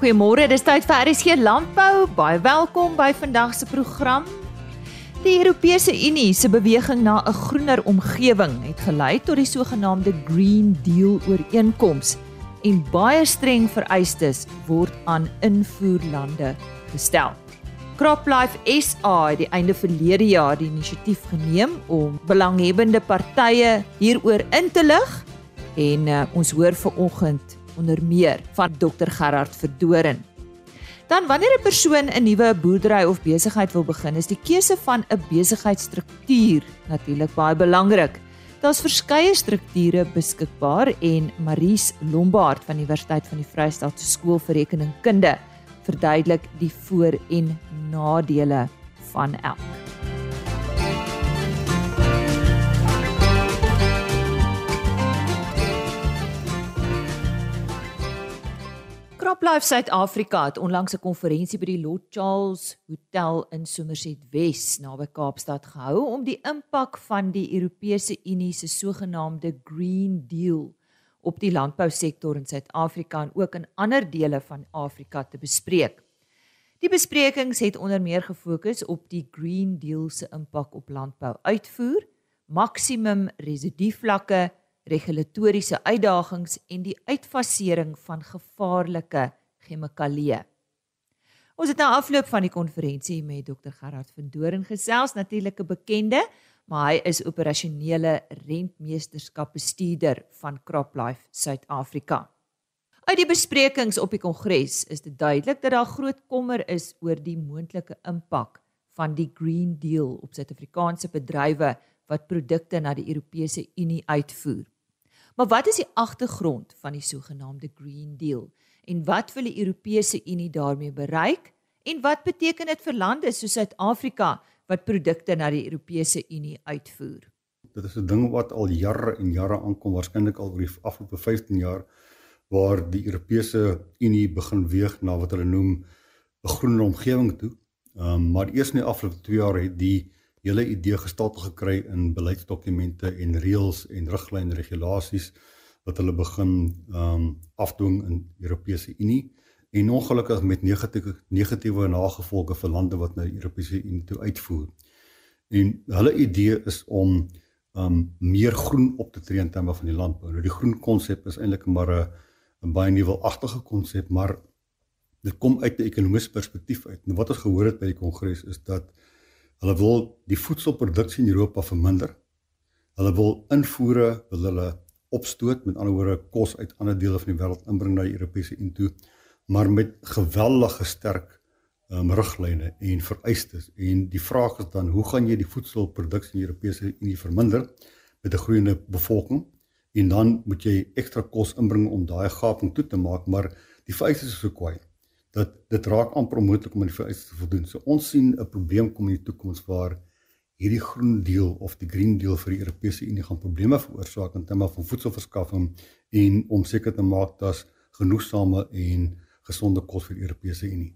Goeiemôre, dis tyd vir RSG Landbou. Baie welkom by vandag se program. Die Europese Unie se beweging na 'n groener omgewing het gelei tot die sogenaamde Green Deal ooreenkoms en baie streng vereistes word aan invoerlande gestel. CropLife SA het die einde verlede jaar die inisiatief geneem om belanghebbende partye hieroor in te lig en uh, ons hoor vanoggend onder meer van Dr Gerard Verdoren. Dan wanneer 'n persoon 'n nuwe boerdery of besigheid wil begin, is die keuse van 'n besigheidsstruktuur natuurlik baie belangrik. Daar's verskeie strukture beskikbaar en Maries Lombard van die Universiteit van die Vrystaat se skool vir rekeningkunde verduidelik die voor- en nadele van elk. CropLife Suid-Afrika het onlangs 'n konferensie by die Lord Charles Hotel in Somerset Wes naby Kaapstad gehou om die impak van die Europese Unie se sogenaamde Green Deal op die landbousektor in Suid-Afrika en ook in ander dele van Afrika te bespreek. Die besprekings het onder meer gefokus op die Green Deal se impak op landbou-uitvoer, maksimum residuvlakke regulatoriese uitdagings en die uitfasering van gevaarlike chemikalieë. Ons het nou afloop van die konferensie met Dr Gerard van Doren gesels, natuurlik 'n bekende, maar hy is operasionele rentmeesterskapbestuurder van CropLife Suid-Afrika. Uit die besprekings op die kongres is dit duidelik dat daar groot kommer is oor die moontlike impak van die Green Deal op Suid-Afrikaanse bedrywe wat produkte na die Europese Unie uitvoer. Maar wat is die agtergrond van die sogenaamde Green Deal en wat wil die Europese Unie daarmee bereik en wat beteken dit vir lande soos Suid-Afrika wat produkte na die Europese Unie uitvoer? Dit is 'n ding wat al jare en jare aankom, waarskynlik al oor die afgelope 15 jaar waar die Europese Unie begin weeg na wat hulle noem 'n groener omgewing toe. Ehm um, maar eers in die afgelope 2 jaar het die hele idee gestalte gekry in beleidsdokumente en reëls en riglyne regulasies wat hulle begin ehm um, afdwing in Europese Unie en ongelukkig met negatiewe negatiewe nagevolge vir lande wat die Europese Unie toe uitvoer. En hulle idee is om ehm um, meer groen op te tree in terme van die landbou. Nou die groen konsep is eintlik maar 'n 'n baie nuwelagtige konsep, maar dit kom uit 'n ekonomiese perspektief uit. Nou wat ons gehoor het by die kongres is dat Hulle wil die voedselproduksie in Europa verminder. Hulle wil invoere, wil hulle opstoot, met ander woorde kos uit ander dele van die wêreld inbring na die Europese Unie toe, maar met geweldige sterk um, riglyne en vereistes. En die vraag is dan, hoe gaan jy die voedselproduksie in die Europese Unie verminder met 'n groeiende bevolking? En dan moet jy ekstra kos inbring om daai gaping toe te maak, maar die vereistes is so kwaai dat dit raak amper onmoontlik om aan die vereistes te voldoen. So ons sien 'n probleem kom in die toekoms waar hierdie groen deel of die green deel vir die Europese Unie gaan probleme veroorsaak in terme van voedselverskaffing en om seker te maak dat genoegsame en gesonde kos vir die Europese Unie.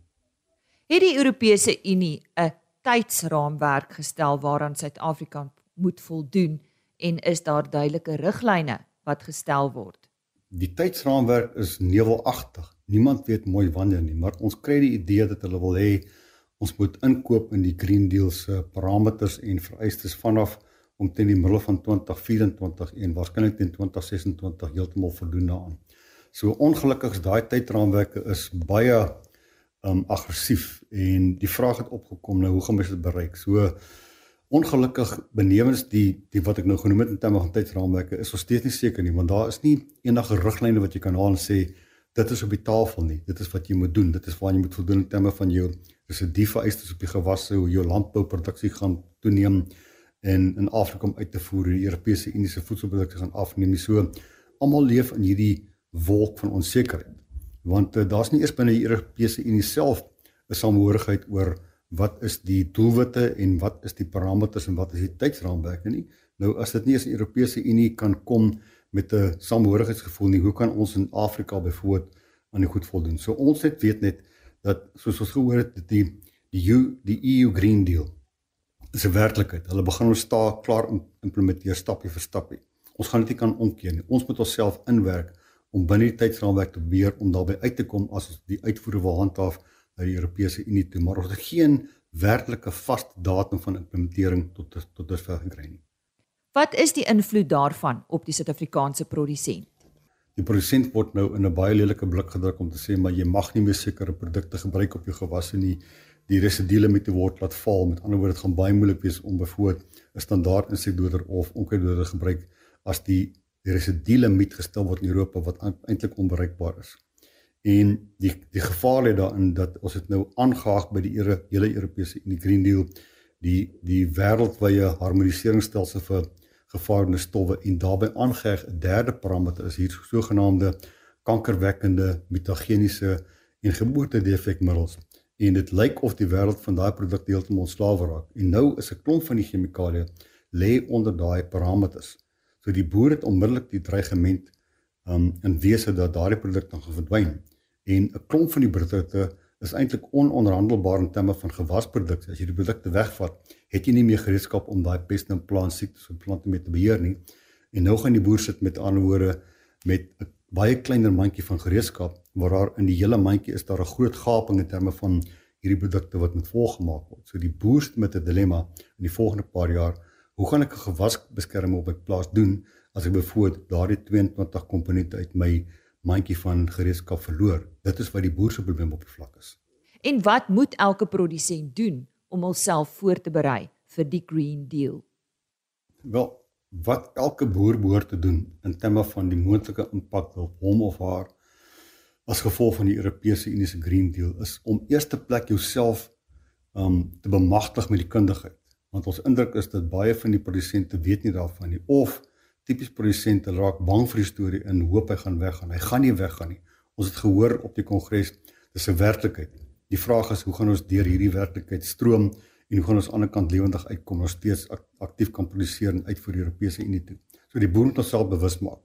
Het die Europese Unie 'n tydsraamwerk gestel waaraan Suid-Afrika moet voldoen en is daar duidelike riglyne wat gestel word? Die tydsraamwerk is nevelagtig Niemand weet mooi wanneer nie, maar ons kry die idee dat hulle wil hê ons moet inkoop in die Green Deal se parameters en vereistes vanaf om teen die middel van 2024 en waarskynlik teen 2026 heeltemal voldoen daaraan. So ongelukkig is daai tydraamwerke is baie um aggressief en die vraag het opgekom nou hoe gaan ons dit bereik? So ongelukkig benewens die die wat ek nou genoem het in terme van tydraamwerke is ons steeds nie seker nie want daar is nie enige riglyne wat jy kan haal en sê dit is op die tafel nie. Dit is wat jy moet doen. Dit is waar jy moet voldoen in terme van jou residuele eistes op die gewasse, hoe jou landbouproduksie gaan toeneem en in Afrika om uit te voer die Europese Unie se voedselprodukte gaan afneem. So almal leef in hierdie wolk van onsekerheid. Want uh, daar's nie eers binne die Europese Unie self 'n samehorigheid oor wat is die doelwitte en wat is die parameters en wat is die tydsraamwerke nie. Nou as dit nie as die Europese Unie kan kom met 'n samehorigheidsgevoel nie. Hoe kan ons in Afrika byvoorbeeld aan die goed voldoen? So ons het weet net dat soos ons gehoor het die die EU die EU Green Deal is 'n werklikheid. Hulle begin ons sta klaar implementeer stapie vir stapie. Ons gaan dit nie kan omkeer nie. Ons moet onsself inwerk om binne die tydsraamwerk te probeer om daarbey uit te kom as ons die uitvoere wil handhaaf na die Europese Unie toe, maar ons het geen werklike vaste datum van implementering tot tot dusver gekry nie. Wat is die invloed daarvan op die Suid-Afrikaanse produsent? Die produsent word nou in 'n baie lelike blik gedruk om te sê maar jy mag nie meer sekere produkte gebruik op jou gewasse nie. Die residuele word laat val. Met ander woorde, dit gaan baie moeilik wees om byvoorbeeld 'n standaard insekdoder of onkruiddoder gebruik as die die residuele gestel word in Europa wat eintlik onbereikbaar is. En die die gevaar lê daarin dat ons dit nou aangehaag by die hele Europese Unie Green Deal, die die wêreldwye harmoniseringsstelsel vir gevaarlike stowwe en daarbey aangeheg 'n derde parameter is hier sogenaamde kankerwekkende mutageniese en geboortedefekmiddels en dit lyk of die wêreld van daai produkte heeltemal ontslaaw raak. En nou is 'n klomp van die chemikalieë lê onder daai parameters. So die boer het onmiddellik die dreigement um, in wese dat daardie produkte gaan verdwyn. En 'n klomp van die produkte is eintlik ononderhandelbaar in terme van gewasprodukte. As jy die produkte wegvat, het jy nie meer gereedskap om daai peste en plant siektes op plante mee te beheer nie. En nou gaan die boer sit met ander woorde met 'n baie kleiner mandjie van gereedskap waar daar in die hele mandjie is daar 'n groot gaping in terme van hierdie produkte wat moet volgemaak word. So die boer sit met 'n dilemma in die volgende paar jaar, hoe gaan ek 'n gewasbeskerming op my plaas doen as ek byvoorbeeld daardie 22 komponente uit my mandjie van gereedskap verloor. Dit is wat die boer se probleem op die vlak is. En wat moet elke produsent doen om homself voor te berei vir die Green Deal? Wel, wat elke boer behoort te doen in terme van die moontlike impak op hom of haar as gevolg van die Europese Unie se Green Deal is om eerste plek jouself um te bemagtig met die kundigheid. Want ons indruk is dat baie van die produsente weet nie daarvan nie of tipies produsente raak bang vir die storie en hoop hy gaan weggaan. Hy gaan nie weggaan nie. Ons het gehoor op die kongres, dis 'n werklikheid. Die vraag is hoe gaan ons deur hierdie werklikheid stroom en hoe gaan ons aan die ander kant lewendig uitkom om steeds aktief kan produseer en uitvoer die Europese Unie toe. So die boer moet homself bewus maak.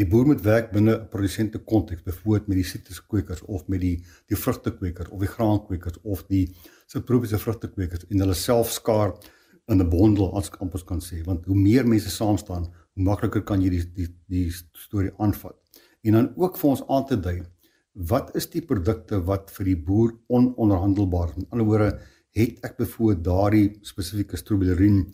Die boer moet werk binne 'n produsente konteks, byvoorbeeld met die sitruskwekers of met die die vrugtekwekers of die graankwekers of die subtropiese vrugtekwekers en hulle self skaar in 'n bondel as kampus kan sê, want hoe meer mense saam staan, hoe makliker kan jy die die die storie aanvat. En dan ook vir ons aan te dui, wat is die produkte wat vir die boer ononderhandelbaar is? In ander woorde, het ek byvoorbeeld daardie spesifieke strobilurin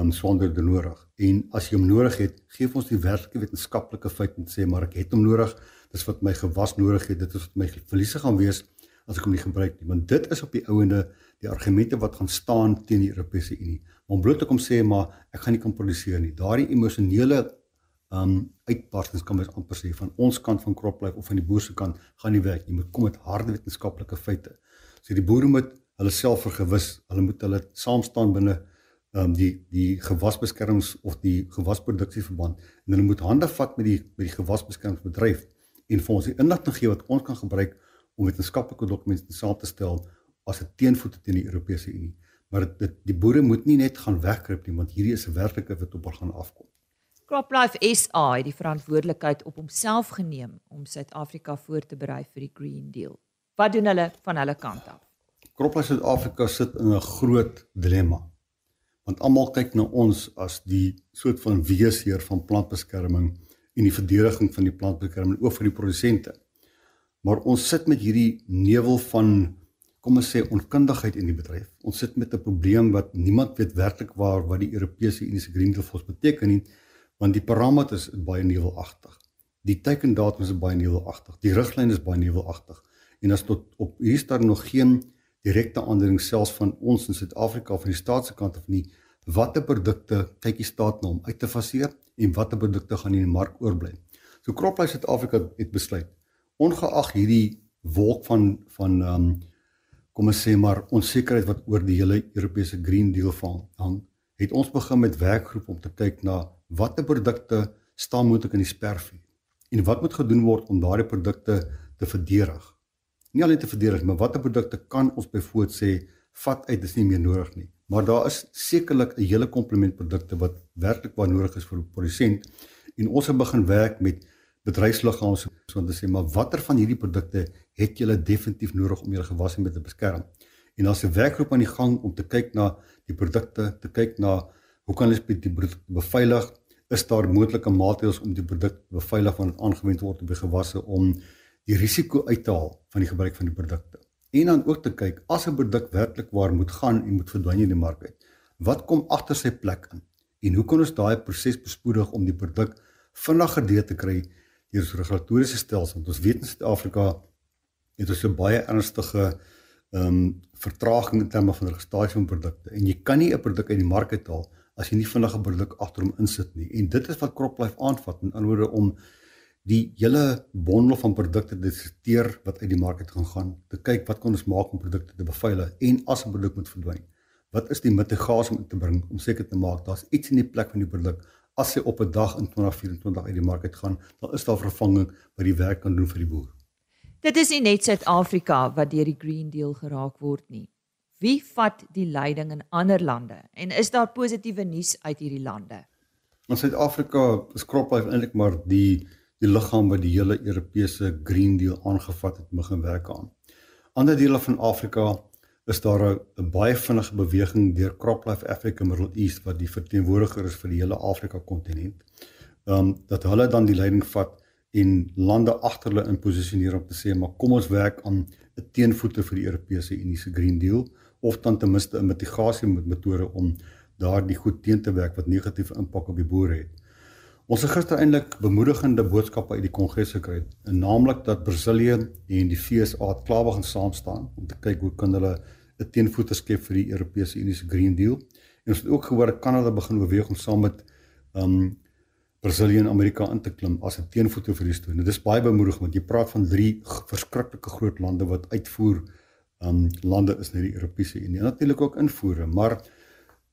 um sonder de nodig. En as jy hom nodig het, gee ons die werklike wetenskaplike feit en sê maar ek het hom nodig. Dis wat my gewas nodig het. Dit is wat my verliese gaan wees as ek hom nie gebruik nie. Want dit is op die ouende die argumente wat gaan staan teen die Europese Unie om bloot te kom sê maar ek gaan nie kan produseer nie. Daardie emosionele um uitbarstings kan mens amper sê van ons kant van CropLife of van die boer se kant gaan nie werk. Jy moet kom met harde wetenskaplike feite. So die boere moet hulle self vergewis, hulle moet hulle saam staan binne um die die gewasbeskermings of die gewasproduksieverband en hulle moet hande vat met die met die gewasbeskermingsbedryf en vir ons die inligting gee wat ons kan gebruik om wetenskaplike dokumente saam te stel as 'n teenvoet teen die Europese Unie maar dit die boere moet nie net gaan wegkruip nie want hierdie is 'n werklike wat op hulle gaan afkom. CropLife SA het die verantwoordelikheid op homself geneem om Suid-Afrika voor te berei vir die Green Deal. Wat doen hulle van hulle kant af? CropLife Suid-Afrika sit in 'n groot dilemma. Want almal kyk na ons as die soort van weesheer van plantbeskerming en die verdediging van die plantbeskerming oor vir die produsente. Maar ons sit met hierdie nevel van kom ons sê onkundigheid in die bedryf. Ons sit met 'n probleem wat niemand weet werklik waar wat die Europese Unie se Green Deal vir ons beteken nie, want die parameters is baie nevelagtig. Die teikendatum is baie nevelagtig. Die riglyn is baie nevelagtig. En as tot op hier staan nog geen direkte aandring selfs van ons in Suid-Afrika van die staat se kant of nie watter produkte kyk die staat na om uit te faseer en watter produkte gaan in die mark oorbly. So Croplife Suid-Afrika het besluit ongeag hierdie wolk van van ehm um, kom ons sê maar onsekerheid wat oor die hele Europese Green Deal hang, het ons begin met werkgroep om te kyk na watter produkte staan moontlik in die spervuur en wat moet gedoen word om daardie produkte te verdedig. Nie alleen te verdedig, maar watter produkte kan ons byvoorbeeld sê vat uit is nie meer nodig nie. Maar daar is sekerlik 'n hele komplement produkte wat werklik waar nodig is vir 'n produsent en ons het begin werk met bedryfsliggame om te sê maar watter van hierdie produkte het julle definitief nodig om julle gewasse mee te beskerm. En daar's 'n werkgroep aan die gang om te kyk na die produkte, te kyk na hoe kan ons die produkte beveilig is daar moontlike maatreëls om die produk beveilig wanneer dit aangewend word op die gewasse om die risiko uit te haal van die gebruik van die produkte. En dan ook te kyk as 'n produk werklik waar moet gaan en moet verdwyn in die mark uit. Wat kom agter sy plek in? En hoe kan ons daai proses bespoedig om die produk vinniger deur te kry deur 'n regulatoriese stelsel? Want ons weet in Suid-Afrika het ons 'n baie ernstige ehm um, vertraging in terme van registrasie van produkte en jy kan nie 'n produk uit die mark uithaal as jy nie vinnige produk agter hom insit nie. En dit is wat CropLife aanvat in anderwoorde om die hele bondel van produkte te detekteer wat uit die mark uit gaan gaan, te kyk wat kan ons maak om produkte te beveilig en as 'n produk moet verdwyn. Wat is die mitigasie om te bring om seker te maak daar's iets in die plek van die produk as hy op 'n dag in 2024 uit die mark uit gaan, dan is daar vervanging wat die werk kan doen vir die boer. Dit is nie net Suid-Afrika wat deur die Green Deal geraak word nie. Wie vat die leiding in ander lande en is daar positiewe nuus uit hierdie lande? In Suid-Afrika is CropLife eintlik maar die die liggaam wat die hele Europese Green Deal aangevat het begin werk aan. Ander dele van Afrika is daar 'n baie vinnige beweging deur CropLife Africa Middle East wat die verteenwoordiger is vir die hele Afrika kontinent. Ehm um, dat hulle dan die leiding vat en lande agter hulle in posisioneer om te sê maar kom ons werk aan 'n teenvoete vir die Europese Unie se Green Deal of dan ten minste 'n mitigasie met metode om daardie goed teen te werk wat negatiewe impak op die boere het. Ons het gister eintlik bemoedigende boodskappe uit die Kongres gekry, naamlik dat Brasilië en die FSA klaar begin saam staan om te kyk hoe kan hulle 'n teenvoete skep vir die Europese Unie se Green Deal. En ons het ook gehoor dat Kanada begin beweeg om saam met um Brasilië en Amerika in te klim as 'n teenvoete vir die storie. Dit is baie bemoedigend want jy praat van drie verskriklike groot lande wat uitvoer um lande is net die Europese Unie en natuurlik ook invoere, maar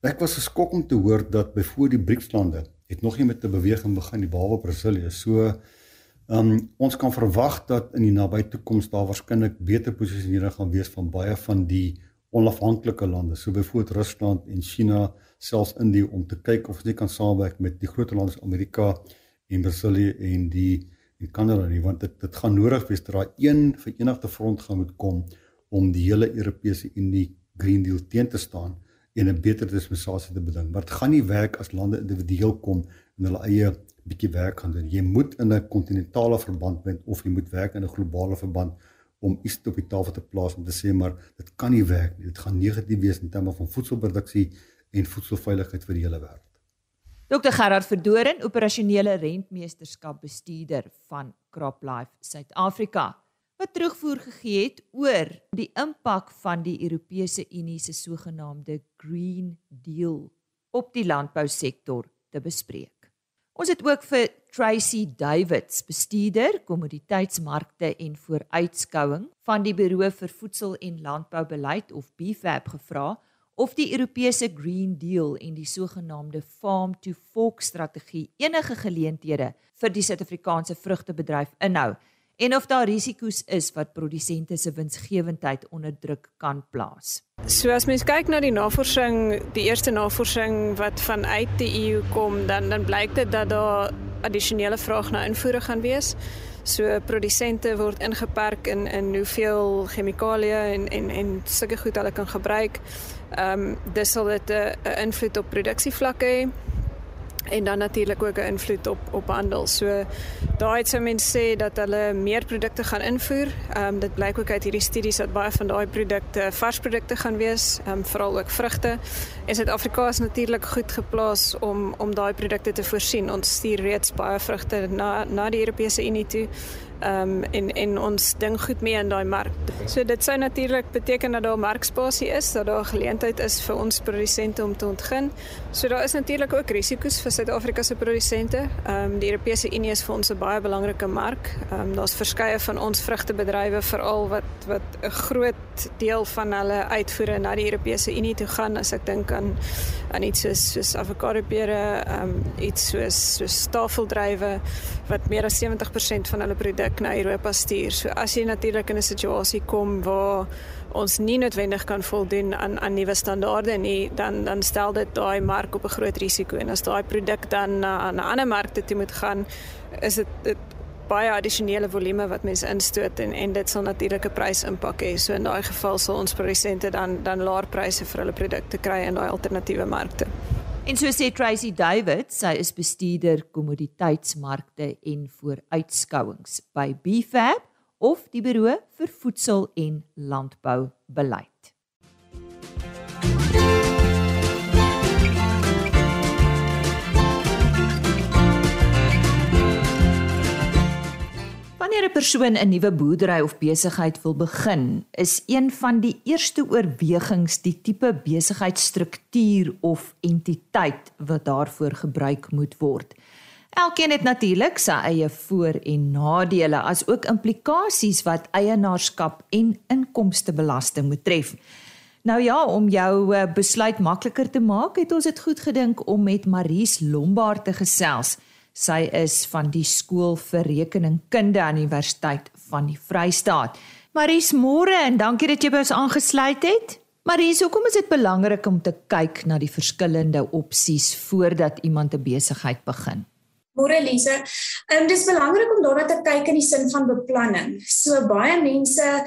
ek was geskok om te hoor dat byvoorbeeld die BRICS lande het nog nie met 'n beweging begin nie behalwe Brasilië. So um ons kan verwag dat in die nabye toekoms daar waarskynlik beter posisionering gaan wees van baie van die onafhanklike lande, so byvoorbeeld Rusland en China selfs Indië om te kyk of ons kan saamwerk met die groot lande soos Amerika en Brasilië en die en Kanada nie want dit dit gaan nodig wees dat daar een verenigde front gaan moet kom om die hele Europese Unie Green Deal teen te staan en 'n beter dispensasie te beding. Maar dit gaan nie werk as lande individueel kom en hulle eie bietjie werk gaan doen. Jy moet in 'n kontinentale verband wees of jy moet werk in 'n globale verband om iets op die tafel te plaas om te sê maar dit kan nie werk nie. Dit gaan negatief wees in terme van voedselproduksie en voedselveiligheid vir die hele wêreld. Dr Gerard Verdoren, operasionele rentmeesterskap bestuurder van CropLife Suid-Afrika, wat terugvoer gegee het oor die impak van die Europese Unie se sogenaamde Green Deal op die landbousektor te bespreek. Ons het ook vir Tracy Davids, bestuurder kommoditeitsmarkte en vooruitskouing van die Buro vir Voedsel en Landboubeleid of BFAP gevra of die Europese Green Deal en die sogenaamde Farm to Fork strategie enige geleenthede vir die Suid-Afrikaanse vrugtebedryf inhou en of daar risiko's is wat produsente se winsgewendheid onder druk kan plaas. So as mens kyk na die navorsing, die eerste navorsing wat vanuit die EU kom, dan dan blyk dit dat daar addisionele vraag na invoere gaan wees. So produsente word ingeperk in in hoeveel chemikalieë en en en sulke goed hulle kan gebruik. Ehm um, dis sal dit 'n invloed op produksievlakke hê en dan natuurlik ook 'n invloed op op handel. So daai het sou mense sê dat hulle meer produkte gaan invoer. Ehm um, dit blyk ook uit hierdie studies dat baie van daai produkte vars produkte gaan wees, ehm um, veral ook vrugte. En Suid-Afrika is natuurlik goed geplaas om om daai produkte te voorsien. Ons stuur reeds baie vrugte na na die Europese Unie toe um, en en ons ding goed mee in daai mark. So dit sou natuurlik beteken dat daar markspasie is, dat daar geleentheid is vir ons produsente om te ontgin. So daar is natuurlik ook risiko's vir Suid-Afrika se produsente. Ehm um, die Europese Unie is vir ons 'n baie belangrike mark. Ehm um, daar's verskeie van ons vrugtebedrywe veral wat wat 'n groot deel van hulle uitvoere na die Europese Unie toe gaan as ek dink aan aan iets soos soos avokadopere, ehm um, iets soos soos tafeldrywe wat meer as 70% van hulle produkte produk na Europa stuur. So as jy natuurlik in 'n situasie kom waar ons nie noodwendig kan voldoen aan aan nuwe standaarde nie, dan dan stel dit daai mark op 'n groot risiko en as daai produk dan na 'n ander markte toe moet gaan, is dit dit baie addisionele volume wat mense instoot en en dit sal natuurlik 'n prysimpak hê. So in daai geval sal ons produsente dan dan laer pryse vir hulle produkte kry in daai alternatiewe markte. En so sê Tracy David, sy is bestuurder kommoditeitsmarkte en vooruitskouings by BFAB of die Buro vir Voedsel en Landboubeleid. Wanneer persoon 'n nuwe boerdery of besigheid wil begin, is een van die eerste oorwegings die tipe besigheidsstruktuur of entiteit wat daarvoor gebruik moet word. Elkeen het natuurlik sy eie voor- en nadele, as ook implikasies wat eienaarskap en inkomstebelasting moet tref. Nou ja, om jou eh, besluit makliker te maak, het ons dit goed gedink om met Maries Lombard te gesels. Sy is van die skool vir rekeningkunde aan die Universiteit van die Vrystaat. Maries, môre en dankie dat jy by ons aangesluit het. Maries, hoekom is dit belangrik om te kyk na die verskillende opsies voordat iemand 'n besigheid begin? Môre Lise, um, dis belangrik om daarna te kyk in die sin van beplanning. So baie mense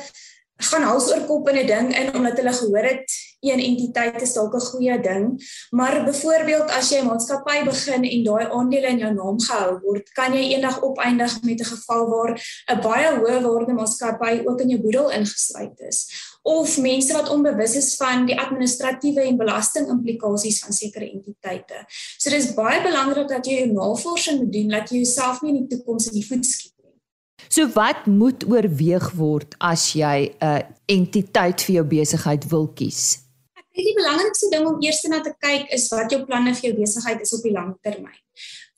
gaan hals oor kop in 'n ding in omdat hulle gehoor het een entiteit is dalk 'n goeie ding, maar byvoorbeeld as jy 'n maatskappy begin en daai aandele in jou naam gehou word, kan jy eendag opeindig met 'n geval waar 'n baie hoë waarde maatskappy ook in jou boedel ingesluit is of mense wat onbewus is van die administratiewe en belasting implikasies van sekere entiteite. So dis baie belangrik dat jy jou navorsing moet doen dat jy jouself nie in die toekoms in die voet skiet So wat moet oorweeg word as jy 'n entiteit vir jou besigheid wil kies? Ek dink die belangrikste ding om eers na te kyk is wat jou planne vir jou besigheid is op die lang termyn.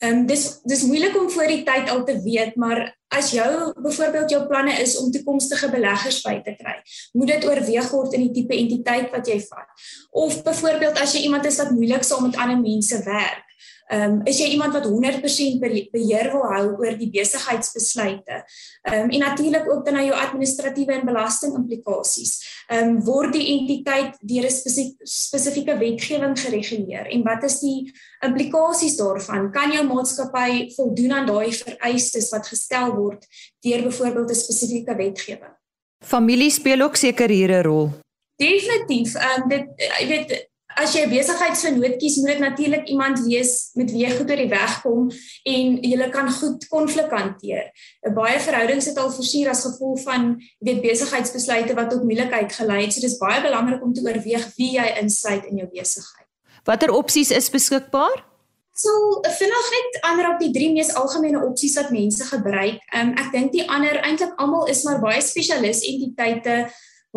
Ehm um, dis dis moeilik om voor die tyd al te weet, maar as jou byvoorbeeld jou planne is om toekomstige beleggers by te kry, moet dit oorweeg word in die tipe entiteit wat jy vat. Of byvoorbeeld as jy iemand is wat moeilik saam met ander mense werk, Ehm um, is jy iemand wat 100% beheer wil hou oor die besigheidsbesluite? Ehm um, en natuurlik ook dan na jou administratiewe en belasting implikasies. Ehm um, word die entiteit deur 'n spesifieke wetgewing gereguleer en wat is die implikasies daarvan? Kan jou maatskappy voldoen aan daai vereistes wat gestel word deur byvoorbeeld 'n spesifieke wetgewing? Familie speel ook seker hier 'n rol. Definitief. Ehm um, dit jy weet as jy 'n besigheidsvernoot kies, moet dit natuurlik iemand wees met wie jy goed oor die weg kom en jy kan goed konflik hanteer. 'n Baie verhoudings het al versuur as gevolg van weet besigheidsbesluite wat tot moeilikheid gelei het. So dis baie belangrik om te oorweeg wie jy insluit in jou besigheid. Watter opsies is beskikbaar? So, vinnig net ander op die drie mees algemene opsies wat mense gebruik. Um, ek dink die ander eintlik almal is maar baie spesialis entiteite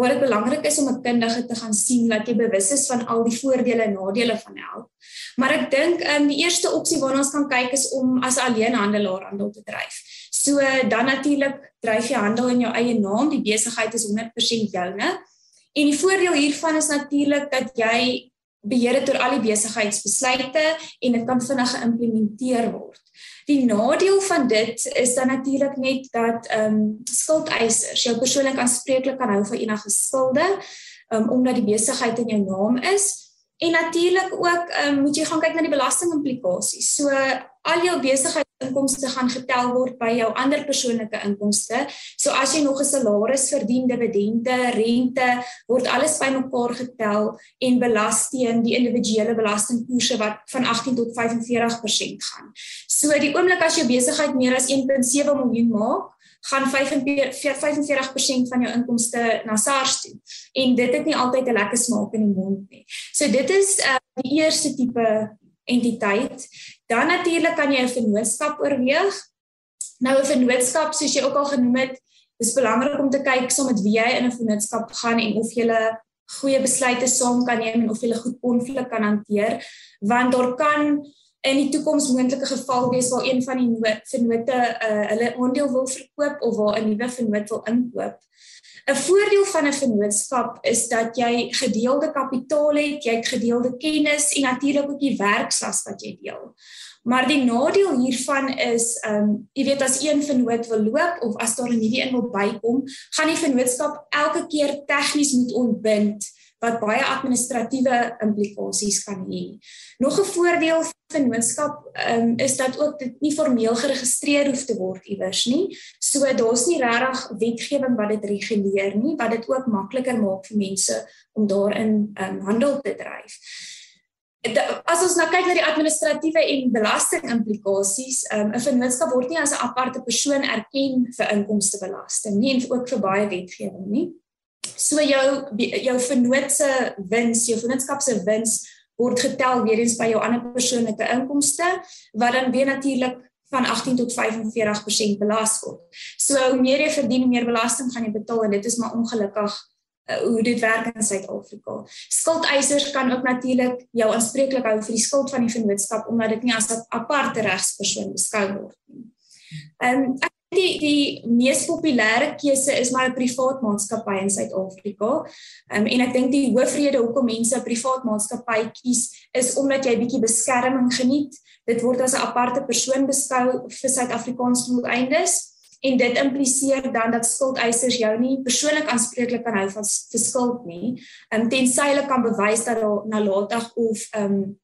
waar dit belangrik is om 'n kundige te gaan sien dat jy bewus is van al die voordele en nadele van elk. Maar ek dink um, die eerste opsie waarna ons kan kyk is om as alleenhandelaar handel te dryf. So dan natuurlik dryf jy handel in jou eie naam, die besigheid is 100% joune. En die voordeel hiervan is natuurlik dat jy beheer het oor al die besigheidsbesluite en dit kan vinnig geïmplementeer word. Die nadeel van dit is dan natuurlik net dat ehm um, skuldeisers jou persoonlik aanspreeklik kan hou vir enige skulde, um, omdat die besigheid in jou naam is. En natuurlik ook um, moet jy gaan kyk na die belastingimplikasies. So al jou besigheidsinkomste gaan getel word by jou ander persoonlike inkomste. So as jy nog 'n salaris verdien, dividende, rente, word alles bymekaar getel en belas teen die individuele belastingkoerse wat van 18 tot 45% gaan. So die oomblik as jou besigheid meer as 1.7 miljoen maak, gaan 45% van jou inkomste na SARS toe. En dit het nie altyd 'n lekker smaak in die mond nie. So dit is uh, die eerste tipe entiteit. Dan natuurlik kan jy 'n vennootskap oorweeg. Nou 'n vennootskap soos jy ook al genoem het, is belangrik om te kyk saam met wie jy in 'n vennootskap gaan en of jy goeie besluite saam kan neem en of jy goed konflik kan hanteer, want daar kan in die toekoms moontlike geval wees waar een van die vennote uh, hulle aandeel wil verkoop of waar 'n nuwe vennoot wil inkoop. 'n Voordeel van 'n vennootskap is dat jy gedeelde kapitaal het, jy het gedeelde kennis en natuurlik ook die werksas wat jy deel. Maar die nadeel hiervan is, ehm um, jy weet as een vennoot wil loop of as daar 'n nuwe een wil bykom, gaan die vennootskap elke keer tegnies moet ontbind wat baie administratiewe implikasies kan hê. Nog 'n voordeel van vennootskap um, is dat ook dit nie formeel geregistreer hoef te word iewers nie. So daar's nie regtig wetgewing wat dit reguleer nie, wat dit ook makliker maak vir mense om daarin um, handel te dryf. as ons nou kyk na die administratiewe en belasting implikasies, um, 'n vennootskap word nie as 'n aparte persoon erken vir inkomstebelasting nie en ook vir baie wetgewing nie. So jou jou vennoot se wins, jou vennootskap se wins word getel weer eens by jou ander persoonlike inkomste wat dan weer natuurlik van 18 tot 45% belas word. So hoe meer jy verdien, hoe meer belasting gaan jy betaal en dit is maar ongelukkig uh, hoe dit werk in Suid-Afrika. Skuldeisers kan ook natuurlik jou aanspreeklik hou vir die skuld van die vennootskap omdat dit nie as 'n aparte regspersoon beskou word nie. Ehm um, die die mees populêre keuse is maar 'n privaat maatskappy in Suid-Afrika. Ehm um, en ek dink die hoofrede hoekom mense 'n privaat maatskappy kies is omdat jy bietjie beskerming geniet. Dit word as 'n aparte persoon beskou vir Suid-Afrikaanse doeleindes en dit impliseer dan dat skuldeisers jou nie persoonlik aanspreeklik kan hou vir skuld nie, um, tensy hulle kan bewys dat daar nalatig of ehm um,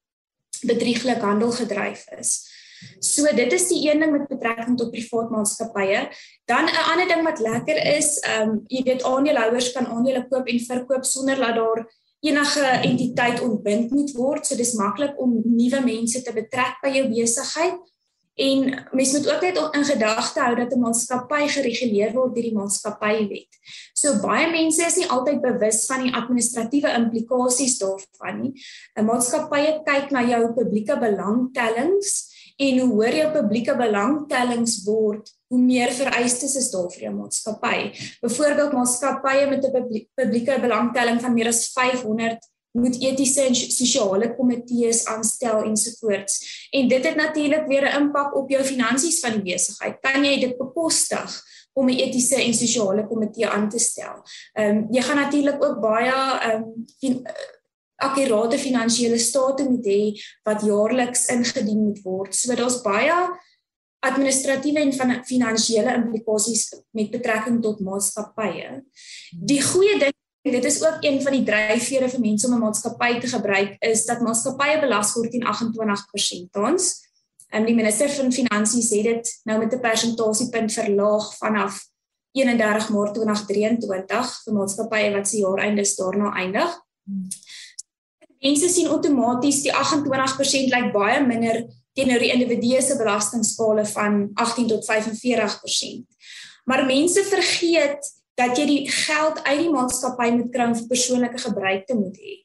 bedrieglik handel gedryf is. So dit is die een ding met betrekking tot privaat maatskappye. Dan 'n ander ding wat lekker is, ehm um, jy weet aandeelhouers kan aandele koop en verkoop sonder dat daar enige entiteit ontbind moet word. So dis maklik om nuwe mense te betrek by jou besigheid En mens moet ook net in gedagte hou dat 'n maatskappy gereguleer word deur die maatskappywet. So baie mense is nie altyd bewus van die administratiewe implikasies daarvan nie. 'n Maatskappy kyk na jou publieke belangtellings en hoe hoër jou publieke belangtellings word, hoe meer vereistes is daar vir jou maatskappy. Byvoorbeeld maatskappye met 'n publieke belangtelling van meer as 500 moet etiese en sosiale komitees aanstel ensovoorts. En dit het natuurlik weer 'n impak op jou finansies van die besigheid. Kan jy dit bekostig om 'n etiese en sosiale komitee aan te stel? Ehm um, jy gaan natuurlik ook baie ehm um, akkurate finansiële state moet hê wat jaarliks ingedien moet word. So daar's baie administratiewe en finansiële implikasies met betrekking tot maatskappye. Die goeie ding dit is ook een van die dryfvere vir mense om 'n maatskappy te gebruik is dat maatskappye belas word teen 28% tans. En die minister van finansies het dit nou met 'n persentasiepunt verlaag vanaf 31 Maart 2023 vir maatskappye wat se jaareinde daarna eindig. Mense sien outomaties die 28% lyk baie minder teenoor die individue se belastingskale van 18 tot 45%. Maar mense vergeet dat jy die geld uit die maatskappy moet kry om vir persoonlike gebruik te moet hê.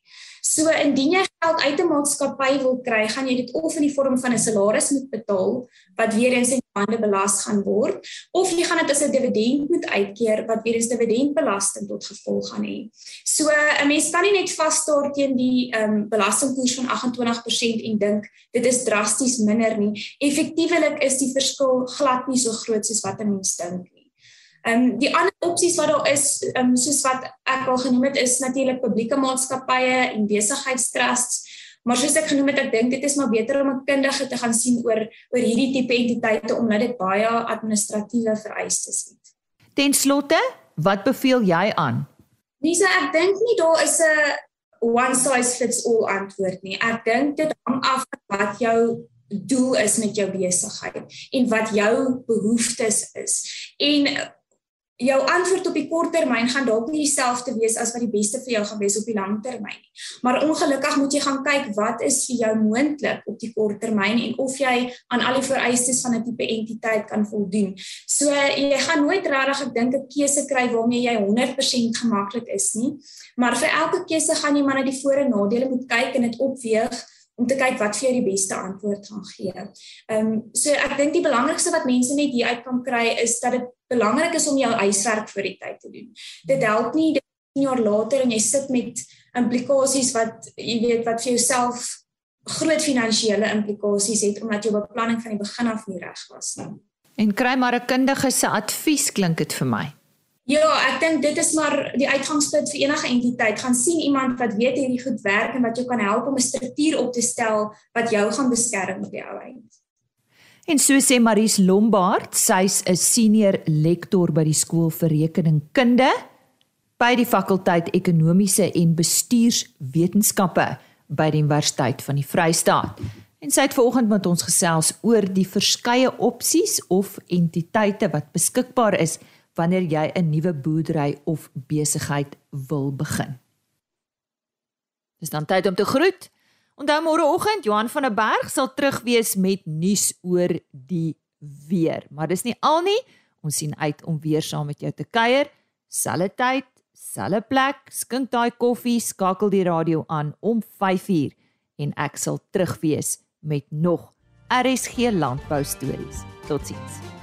So indien jy geld uit 'n maatskappy wil kry, gaan jy dit of in die vorm van 'n salaris moet betaal wat weer eens in hande belas gaan word, of jy gaan dit as 'n dividend moet uitkeer wat weer eens dividendbelasting tot gevolg gaan hê. So 'n mens kan nie net vasstaar teen die ehm um, belastingkoers van 28% en dink dit is drasties minder nie. Effektiewelik is die verskil glad nie so groot soos wat 'n mens dink nie. Ehm um, die ander opsies wat daar is, ehm um, soos wat ek al genoem het, is natuurlik publieke maatskappye en besigheidstrusts. Maar soos ek genoem het, ek dink dit is maar beter om 'n kundige te gaan sien oor oor hierdie tipe entiteite omdat dit baie administratiewe vereistes het. Ten slotte, wat beveel jy aan? Lisa, ek dink nie daar is 'n one size fits all antwoord nie. Ek dink dit hang af van wat jou doel is met jou besigheid en wat jou behoeftes is. En jou antwoord op die kort termyn gaan dalk nie dieselfde wees as wat die beste vir jou gaan wees op die lang termyn nie. Maar ongelukkig moet jy gaan kyk wat is vir jou moontlik op die kort termyn en of jy aan al die vereistes van 'n tipe entiteit kan voldoen. So jy gaan nooit regtig ek dink 'n keuse kry waarmee jy 100% gemaklik is nie, maar vir elke keuse gaan jy maar na die voor en nadele moet kyk en dit opweeg om te kyk wat vir jou die beste antwoord gaan gee. Ehm um, so ek dink die belangrikste wat mense net hier uit kan kry is dat dit belangrik is om jou huiswerk vir die tyd te doen. Dit help nie dit 10 jaar later en jy sit met implikasies wat jy weet wat vir jouself groot finansiële implikasies het omdat jou beplanning van die begin af nie reg was nie. En kry maar 'n kundige se advies klink dit vir my. Ja, ek dink dit is maar die uitgangspunt vir enige entiteit. Gaan sien iemand wat weet hierdie goed werk en wat jou kan help om 'n struktuur op te stel wat jou gaan beskerm op die ou end. En so sê Maries Lombard, sy's 'n senior lektor by die skool vir rekeningkunde by die fakulteit ekonomiese en bestuurswetenskappe by die Universiteit van die Vrystaat. En sy het vanoggend met ons gesels oor die verskeie opsies of entiteite wat beskikbaar is wanneer jy 'n nuwe boerdery of besigheid wil begin. Dis dan tyd om te groet. Onthou môreoggend Johan van der Berg sal terug wees met nuus oor die weer. Maar dis nie al nie. Ons sien uit om weer saam met jou te kuier. Selfe tyd, selfe plek. Skink daai koffie, skakel die radio aan om 5uur en ek sal terug wees met nog RSG landbou stories. Totsiens.